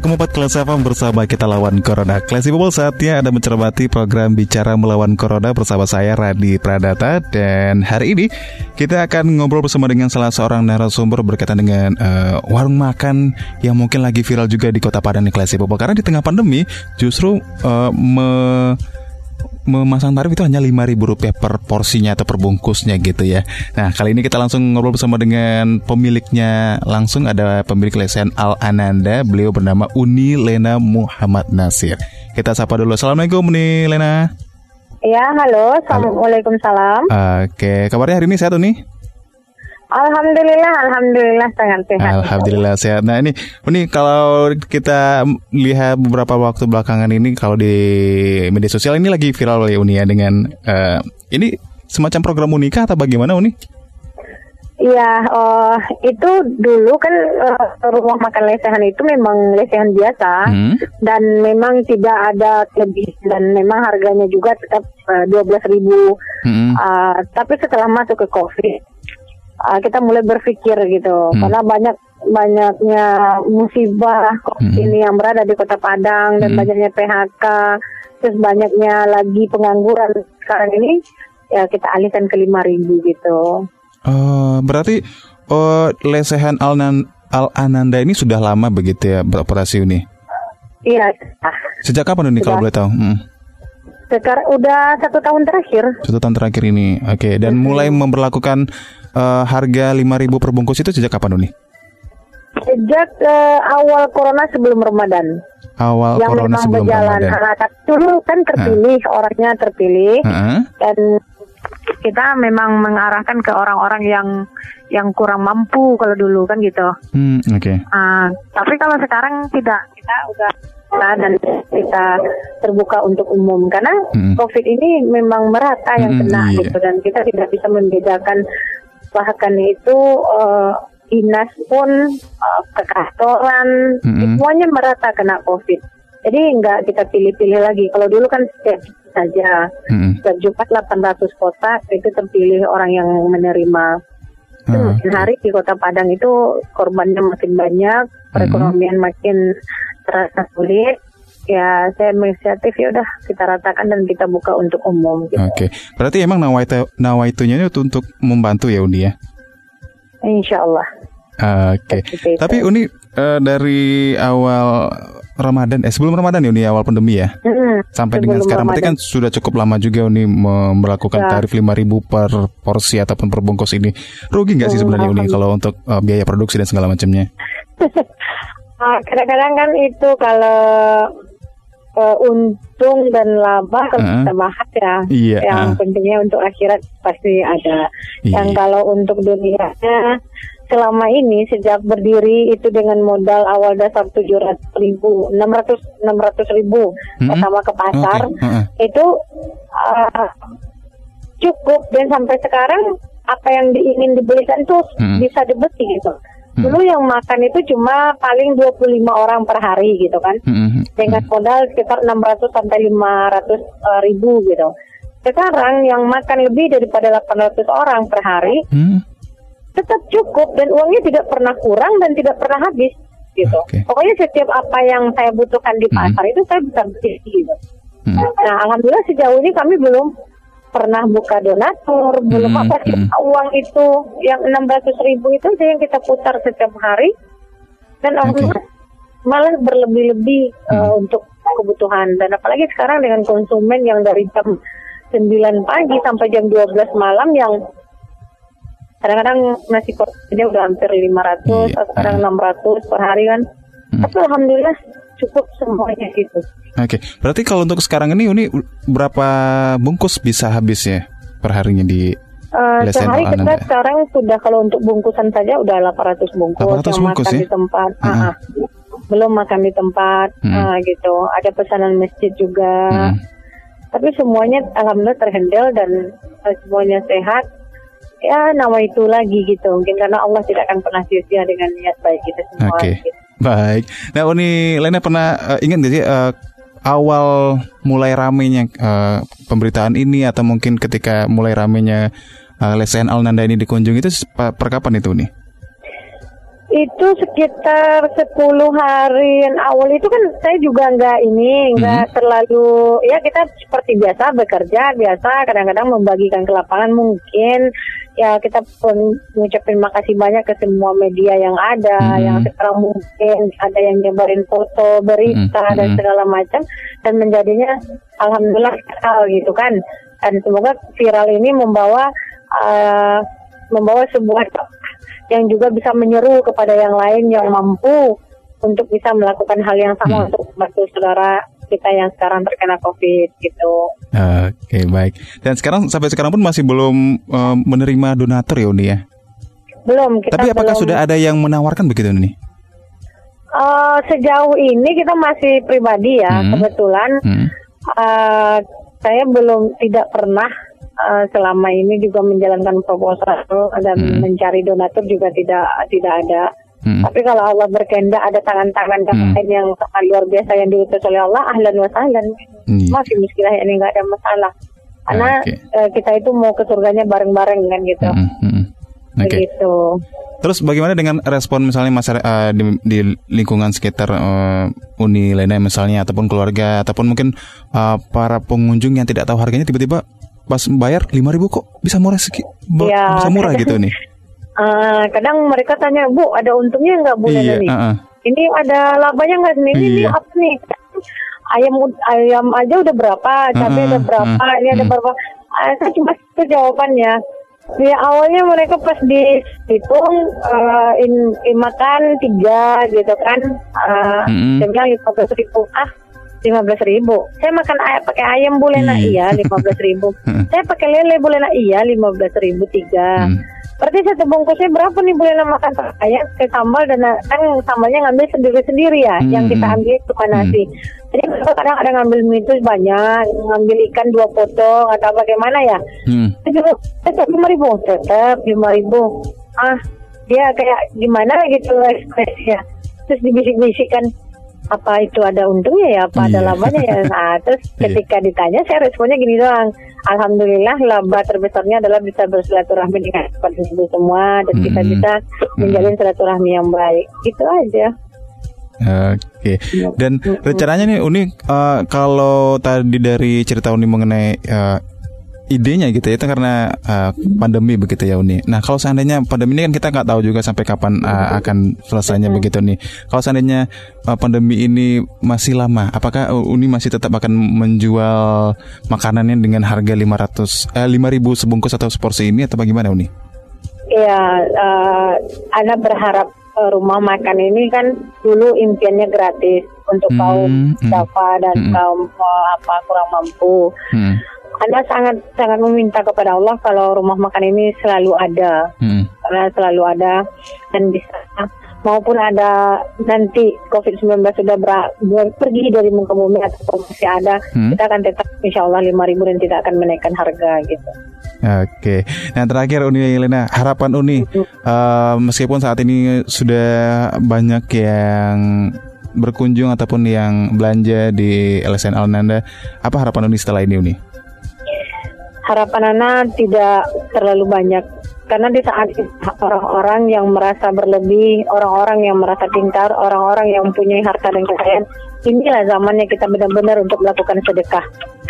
Keempat kelas FM bersama kita lawan Corona. Classy People saatnya Anda mencermati program Bicara Melawan Corona bersama saya Radi Pradata dan hari ini kita akan ngobrol bersama dengan salah seorang narasumber berkaitan dengan uh, warung makan yang mungkin lagi viral juga di Kota Padang nih Classy karena di tengah pandemi justru uh, me memasang tarif itu hanya lima ribu rupiah per porsinya atau per bungkusnya gitu ya. Nah kali ini kita langsung ngobrol bersama dengan pemiliknya langsung ada pemilik lesehan Al Ananda. Beliau bernama Uni Lena Muhammad Nasir. Kita sapa dulu. Assalamualaikum Uni Lena. Ya, halo. Assalamualaikum salam. Oke, kabarnya hari ini sehat Uni? Alhamdulillah, alhamdulillah sangat sehat. Alhamdulillah sehat. Nah ini, ini kalau kita lihat beberapa waktu belakangan ini, kalau di media sosial ini lagi viral ya Uni ya dengan uh, ini semacam program unika atau bagaimana Uni? Iya, uh, itu dulu kan uh, rumah makan lesehan itu memang lesehan biasa hmm. dan memang tidak ada lebih dan memang harganya juga tetap dua belas ribu. Hmm. Uh, tapi setelah masuk ke COVID uh, kita mulai berpikir gitu hmm. karena banyak banyaknya musibah hmm. ini yang berada di Kota Padang dan hmm. banyaknya PHK terus banyaknya lagi pengangguran sekarang ini ya kita alihkan ke lima ribu gitu. Uh, berarti uh, lesehan Al, Al Ananda ini sudah lama begitu ya beroperasi ini? Iya. Sejak kapan ini kalau boleh tahu? Hmm. Sekarang udah satu tahun terakhir. Satu tahun terakhir ini, oke. Okay. Dan mulai memperlakukan uh, harga 5.000 per bungkus itu sejak kapan Uni? Sejak uh, awal corona sebelum Ramadan. Awal yang corona sebelum berjalan. Ramadan. Nah, dulu kan terpilih, uh. orangnya terpilih. Uh -huh. Dan kita memang mengarahkan ke orang-orang yang yang kurang mampu kalau dulu kan gitu. Hmm, oke. Okay. Uh, tapi kalau sekarang tidak, kita udah dan kita terbuka untuk umum karena hmm. COVID ini memang merata yang hmm, kena iya. gitu dan kita tidak bisa membedakan bahkan itu uh, dinas pun uh, ke kantoran hmm. semuanya merata kena COVID. Jadi nggak kita pilih-pilih lagi. Kalau dulu kan setiap saja hmm. setiap Jumat 800 kotak itu terpilih orang yang menerima. Hmm. hari di Kota Padang itu korbannya makin banyak, perekonomian hmm. makin terasa sulit ya saya menginisiatif ya udah kita ratakan dan kita buka untuk umum. Gitu. Oke, okay. berarti emang nawaitu nawaitunya itu untuk membantu ya Uni ya? Insya Allah. Oke, okay. tapi Uni uh, dari awal Ramadan, eh sebelum Ramadan ya Uni awal pandemi ya, mm-hmm. sampai sebelum dengan sekarang, berarti kan sudah cukup lama juga Uni melakukan ya. tarif lima ribu per porsi ataupun per bungkus ini. Rugi nggak sih sebenarnya Uni kalau untuk uh, biaya produksi dan segala macamnya? Ah, kadang-kadang kan itu kalau uh, untung dan laba kalau uh, kita bahas ya. Iya, yang uh. pentingnya untuk akhirat pasti ada. Iya. Yang kalau untuk dunianya selama ini sejak berdiri itu dengan modal awal dasar tujuh ratus ribu, enam ratus enam ratus ribu hmm. pertama ke pasar okay. uh -uh. itu uh, cukup dan sampai sekarang apa yang diingin dibelikan tuh hmm. bisa dibeli gitu. Hmm. Dulu yang makan itu cuma paling 25 orang per hari gitu kan. Hmm. Dengan modal sekitar 600 sampai 500 uh, ribu gitu. Sekarang yang makan lebih daripada 800 orang per hari hmm. tetap cukup dan uangnya tidak pernah kurang dan tidak pernah habis gitu. Okay. Pokoknya setiap apa yang saya butuhkan di hmm. pasar hmm. itu saya bisa beli gitu. Hmm. Nah, alhamdulillah sejauh ini kami belum pernah buka donatur, belum hmm, apa sih hmm. uang itu yang enam ratus ribu itu aja yang kita putar setiap hari dan alhamdulillah okay. malah berlebih-lebih hmm. uh, untuk kebutuhan dan apalagi sekarang dengan konsumen yang dari jam 9 pagi sampai jam 12 malam yang kadang-kadang nasi kotaknya udah hampir 500 yeah. atau kadang 600 per hari kan. Hmm. Tapi alhamdulillah cukup semuanya gitu. Oke, okay. berarti kalau untuk sekarang ini Uni berapa bungkus bisa habis ya per harinya di Uh, sehari kita Ananda? sekarang sudah kalau untuk bungkusan saja udah 800 bungkus 800 yang bungkus makan ya? di tempat. Ah, Ah, ah. Belum makan di tempat Hmm. ah, gitu. Ada pesanan masjid juga. Hmm. Tapi semuanya alhamdulillah terhandle dan eh, semuanya sehat. Ya nama itu lagi gitu. Mungkin karena Allah tidak akan pernah sia-sia dengan niat baik kita semua. Oke, gitu. baik. Nah, Uni Lena pernah eh, ingat gak sih eh, awal mulai ramenya eh, pemberitaan ini atau mungkin ketika mulai ramenya uh, LSN Alnanda ini dikunjungi itu pa- per kapan itu nih? Itu sekitar 10 hari yang awal. Itu kan saya juga nggak ini, nggak terlalu ya kita seperti biasa bekerja biasa kadang-kadang membagikan ke lapangan mungkin ya kita pun mengucapkan makasih banyak ke semua media yang ada Mhm. yang sekarang mungkin ada yang nyebarin foto berita Mhm, dan segala macam dan menjadinya alhamdulillah viral gitu kan dan semoga viral ini membawa eh, membawa sebuah yang juga bisa menyeru kepada yang lain yang mampu untuk bisa melakukan hal yang sama Hmm. untuk membantu saudara kita yang sekarang terkena COVID gitu. Oke, baik. Dan sekarang sampai sekarang pun masih belum eh, menerima donatur ya Uni ya. Belum kita Tapi apakah belum, sudah ada yang menawarkan begitu nih? Eh, sejauh ini kita masih pribadi ya Hmm. kebetulan Hmm. eh, saya belum tidak pernah eh, selama ini juga menjalankan proposal dan Hmm. mencari donatur juga tidak tidak ada. Hmm. Tapi kalau Allah berkehendak ada tangan-tangan yang Hmm. lain yang sangat luar biasa yang diutus oleh Allah, ahlan wa sahlan. Iya. Masih muskilah ini nggak ada masalah. Karena Oke. eh, kita itu mau ke surganya bareng-bareng kan gitu. Hmm, hmm, hmm. Oke. Begitu. Terus bagaimana dengan respon misalnya masyarakat eh, di, di lingkungan sekitar eh, Uni Lena misalnya ataupun keluarga ataupun mungkin eh, para pengunjung yang tidak tahu harganya tiba-tiba pas bayar 5000 kok bisa murah segi, Iya. bisa murah gitu nih. Eh, kadang mereka tanya, Bu, ada untungnya nggak bulan iya, ini? heeh. Ini ada labanya nggak? Ini, ini Iya. apa nih? Ayam ayam aja udah berapa, cabai Mm-mm, ada berapa, mm, ini ada mm. berapa? Ah, saya cuma itu jawabannya. Ya awalnya mereka pas dihitung uh, in, in makan tiga gitu kan, uh, Mm-mm. saya bilang lima belas ribu ah lima belas ribu. Saya makan ayam pakai ayam boleh nak Iya. iya lima belas ribu. Mm. saya pakai lele boleh nak iya lima belas ribu tiga. Hmm. Berarti satu bungkusnya berapa nih boleh makan ayam ke sambal dan kan sambalnya ngambil sendiri-sendiri ya. Hmm. Yang kita ambil cuma nasi. Jadi mereka kadang ada ngambil mie itu banyak, ngambil ikan dua potong atau bagaimana ya. Hmm. Itu tetap lima ribu, tetap lima ribu. Ah, dia kayak gimana gitu ekspresinya. Terus dibisik-bisikkan apa itu ada untungnya ya, apa ada Iya. labanya ya. Nah, terus Iya. ketika ditanya saya responnya gini doang. Alhamdulillah laba terbesarnya adalah bisa bersilaturahmi dengan ibu semua dan kita Hmm. bisa menjalin silaturahmi yang baik. Itu aja. Oke. Dan rencananya nih Uni eh, kalau tadi dari cerita Uni mengenai eh, idenya gitu ya itu karena eh, pandemi begitu ya Uni. Nah kalau seandainya pandemi ini kan kita nggak tahu juga sampai kapan eh, akan selesainya begitu nih. Kalau seandainya eh, pandemi ini masih lama, apakah Uni masih tetap akan menjual makanannya dengan harga 500 eh, 5000 sebungkus atau seporsi ini atau bagaimana Uni? Iya, eh, Anda berharap rumah makan ini kan dulu impiannya gratis untuk Hmm, kaum hmm. dafa dan Hmm. kaum eh, apa kurang mampu. Hmm. Anda sangat sangat meminta kepada Allah kalau rumah makan ini selalu ada, Hmm. karena selalu ada dan bisa maupun ada nanti COVID-19 sudah ber, ber- pergi dari muka bumi atau masih ada, Hmm. kita akan tetap insya Allah 5.000 dan tidak akan menaikkan harga gitu. Oke, nah terakhir Uni Lena, harapan Uni, eh, meskipun saat ini sudah banyak yang berkunjung ataupun yang belanja di LSN Alnanda, apa harapan Uni setelah ini Uni? Harapan Ana tidak terlalu banyak karena di saat orang-orang yang merasa berlebih, orang-orang yang merasa pintar, orang-orang yang mempunyai harta dan kekayaan, inilah zamannya kita benar-benar untuk melakukan sedekah.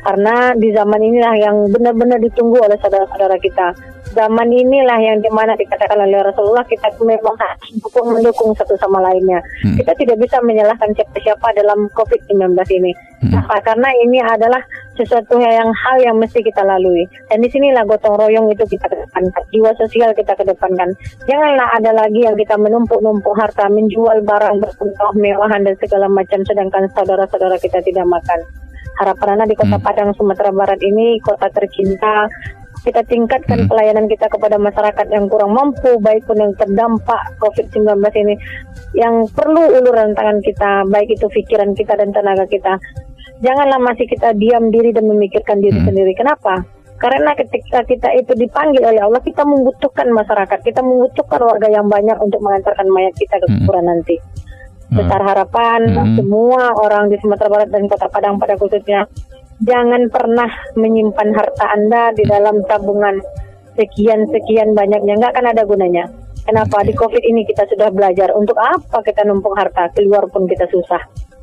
Karena di zaman inilah yang benar-benar ditunggu oleh saudara-saudara kita. Zaman inilah yang di mana dikatakan oleh Rasulullah kita memang harus dukung mendukung satu sama lainnya. Hmm. Kita tidak bisa menyalahkan siapa-siapa dalam COVID-19 ini. Hmm. Kenapa? Karena ini adalah sesuatu yang hal yang mesti kita lalui. Dan di sinilah gotong royong itu kita kedepankan, jiwa sosial kita kedepankan. Janganlah ada lagi yang kita menumpuk-numpuk harta, menjual barang bermewah mewahan dan segala macam, sedangkan saudara-saudara kita tidak makan. Harapan anak di kota Hmm. Padang, Sumatera Barat ini kota tercinta, kita tingkatkan hmm. pelayanan kita kepada masyarakat yang kurang mampu, baik pun yang terdampak COVID-19 ini, yang perlu uluran tangan kita, baik itu pikiran kita dan tenaga kita. Janganlah masih kita diam diri dan memikirkan diri hmm. sendiri. Kenapa? Karena ketika kita itu dipanggil oleh Allah, kita membutuhkan masyarakat, kita membutuhkan warga yang banyak untuk mengantarkan mayat kita ke hmm. kuburan hmm. nanti. Besar harapan hmm. semua orang di Sumatera Barat dan Kota Padang pada khususnya jangan pernah menyimpan harta Anda di dalam tabungan sekian-sekian banyaknya, nggak akan ada gunanya. Kenapa? Di COVID ini kita sudah belajar untuk apa kita numpuk harta, keluar pun kita susah.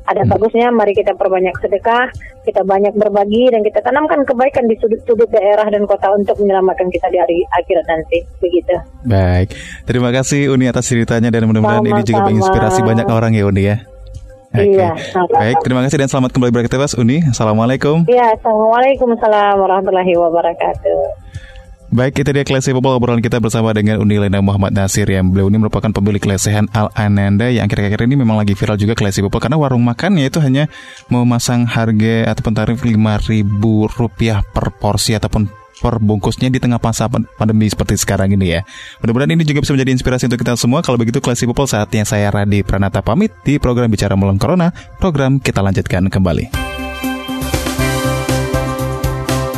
Ada hmm. bagusnya, mari kita perbanyak sedekah, kita banyak berbagi, dan kita tanamkan kebaikan di sudut-sudut daerah dan kota untuk menyelamatkan kita di hari akhirat nanti. Begitu. Baik, terima kasih Uni atas ceritanya dan mudah-mudahan ini juga menginspirasi banyak orang ya Uni ya. Okay. Iya. Baik, terima kasih dan selamat kembali beraktivitas Uni. Assalamualaikum. Iya, Assalamualaikum warahmatullahi wabarakatuh. Baik, itu dia Klesi Popol obrolan kita bersama dengan Uni Lena Muhammad Nasir yang beliau ini merupakan pemilik lesehan Al Ananda yang akhir-akhir ini memang lagi viral juga Klesi Popol karena warung makannya itu hanya memasang harga ataupun tarif Rp5.000 per porsi ataupun per bungkusnya di tengah masa pandemi seperti sekarang ini ya. Mudah-mudahan ini juga bisa menjadi inspirasi untuk kita semua. Kalau begitu Classy People saatnya saya Radi Pranata pamit di program Bicara Melawan Corona. Program kita lanjutkan kembali.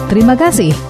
Terima kasih.